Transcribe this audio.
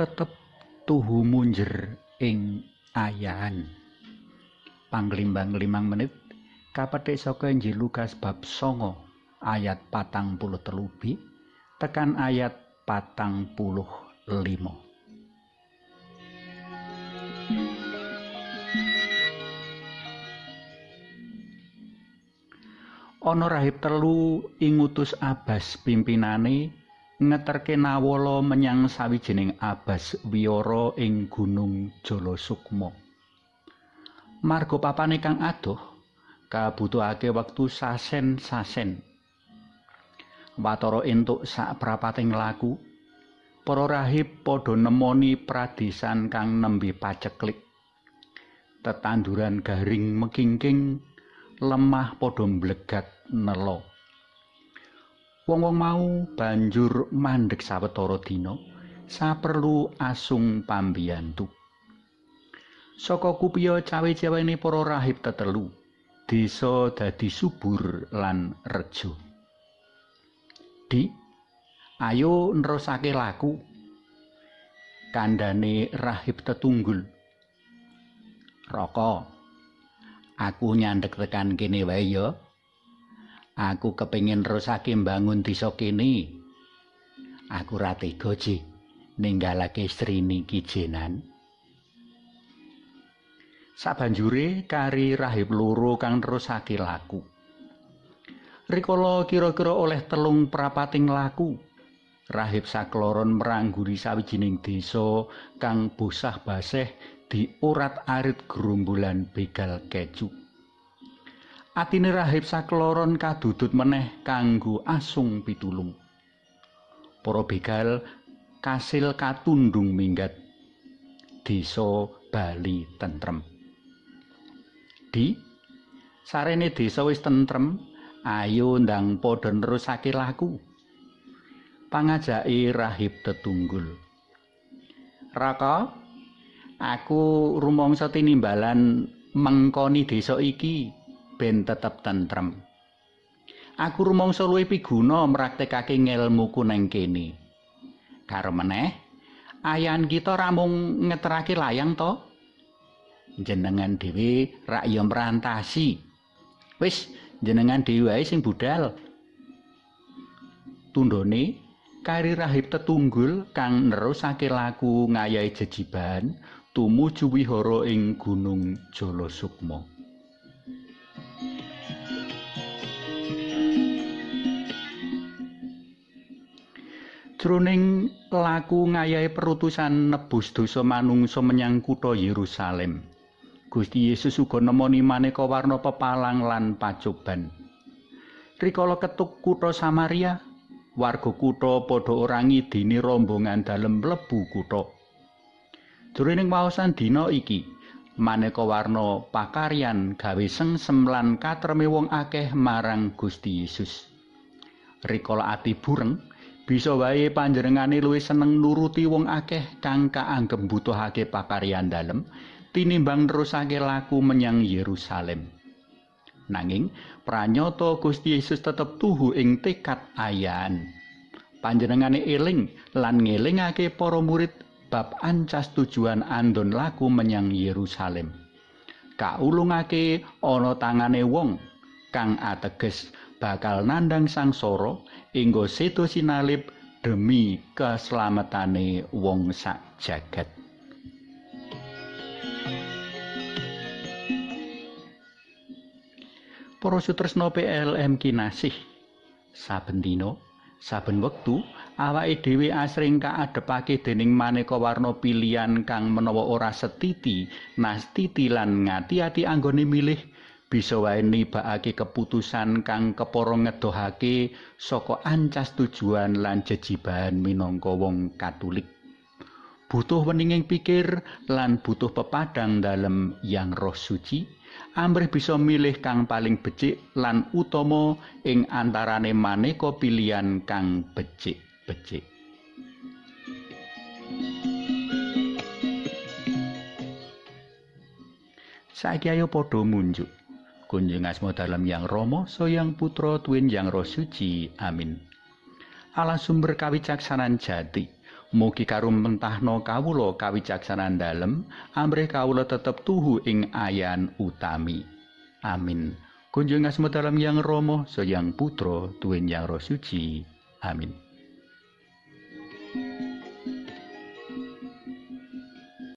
tetep tuhu munjer ing ayahan panglimbang limang menit kapetik saka Injil Lukas bab songo ayat patang puluh telubi tekan ayat patang puluh limo ana rahib telu ingutus abas pimpinane ngeterke nawala menyang sawijining abas wiyara ing gunung Jolo Sukmo. Margo papane kang adoh kabutuhake wektu sasen-sasen. Watara entuk sak prapating laku, para rahib padha nemoni pradisan kang nembe paceklik. Tetanduran garing mekingking lemah padha mblegat nelo. Wong-wong mau banjur mandek sawetara dina saperlu asung pambiyantu. Saka kupiya cawe-cawene para rahib tetelu, desa dadi subur lan rejo. Di ayo nerusake laku. Kandhane rahib tetunggul. Raka. Aku nyandek tekan kene wae ya. Aku kepengin terusake mbangun desa kene. Aku ra tega ji ninggalake istrine kijenan. Sabanjure kari rahib loro kang terusake laku. Rikala kira-kira oleh telung prapating laku. Rahib sakloron merangguri sawijining desa kang bosah baseh diurat-arit gerumbulan begal keju. Atine rahib sakloron kadudut meneh kanggo asung pitulung. Para begal kasil katundung minggat desa Bali tentrem. Di sarene desa wis tentrem, ayo ndang padha nerusake laku. Pangajake rahib tetunggul. Raka, aku rumangsa tinimbalan mengkoni desa iki. Ben tetep tentrem. Aku rumangsa luwih piguna mraktekake ngelmuku nang kene. Karo meneh, ayan kita ramung ngeterake layang to. Jenengan dhewe rak ya merantasi. Wis, jenengan dhewe wae sing budal. Tundone kari rahib tetunggul kang nerusake laku ngayahi jejiban tumuju wihara ing Gunung Jolo Jroning laku ngayahi perutusan nebus dosa manungsa menyang kutha Yerusalem. Gusti Yesus uga nemoni maneka warna pepalang lan pacoban. Rikala ketuk kutha Samaria, warga kutha padha ora ngidini rombongan dalem mlebu kutha. Jroning waosan dina iki, maneka warna pakaryan gawe sengsem lan katreme wong akeh marang Gusti Yesus. Rikala ati bureng, bisa wae panjenengane luwih seneng nuruti wong akeh kang kaanggep butuhake pakaryan dalem tinimbang nerusake laku menyang Yerusalem. Nanging pranyata Gusti Yesus tetep tuhu ing tekad ayan. Panjenengane eling lan ngelingake para murid bab ancas tujuan andon laku menyang Yerusalem. Kaulungake ana tangane wong kang ateges bakal nandang sangsara inggo sedo sinalip demi keslametane wong sak jagat. Para sutresna PLM kinasih saben dina saben wektu awake dhewe asring kaadepake dening maneka warna pilihan kang menawa ora setiti nastiti lan ngati-ati anggone milih bisa wae nibakake keputusan kang kepara ngedohake saka ancas tujuan lan jejiban minangka wong Katolik. Butuh weninging pikir lan butuh pepadang dalam yang roh suci, amrih bisa milih kang paling becik lan utama ing antarane maneka pilihan kang becik-becik. Saiki ayo padha munjuk. Kunjung asmo dalam yang Romo so yang putro tuwin yang roh suci amin Allah sumber kawicaksanan jati Mugi karumentahno kawula kawicaksanan dalem amrih kawula tetep tuhu ing ayan utami. Amin. Kunjung asma dalam yang Romo, so yang Putra, tuwin yang Roh Suci. Amin.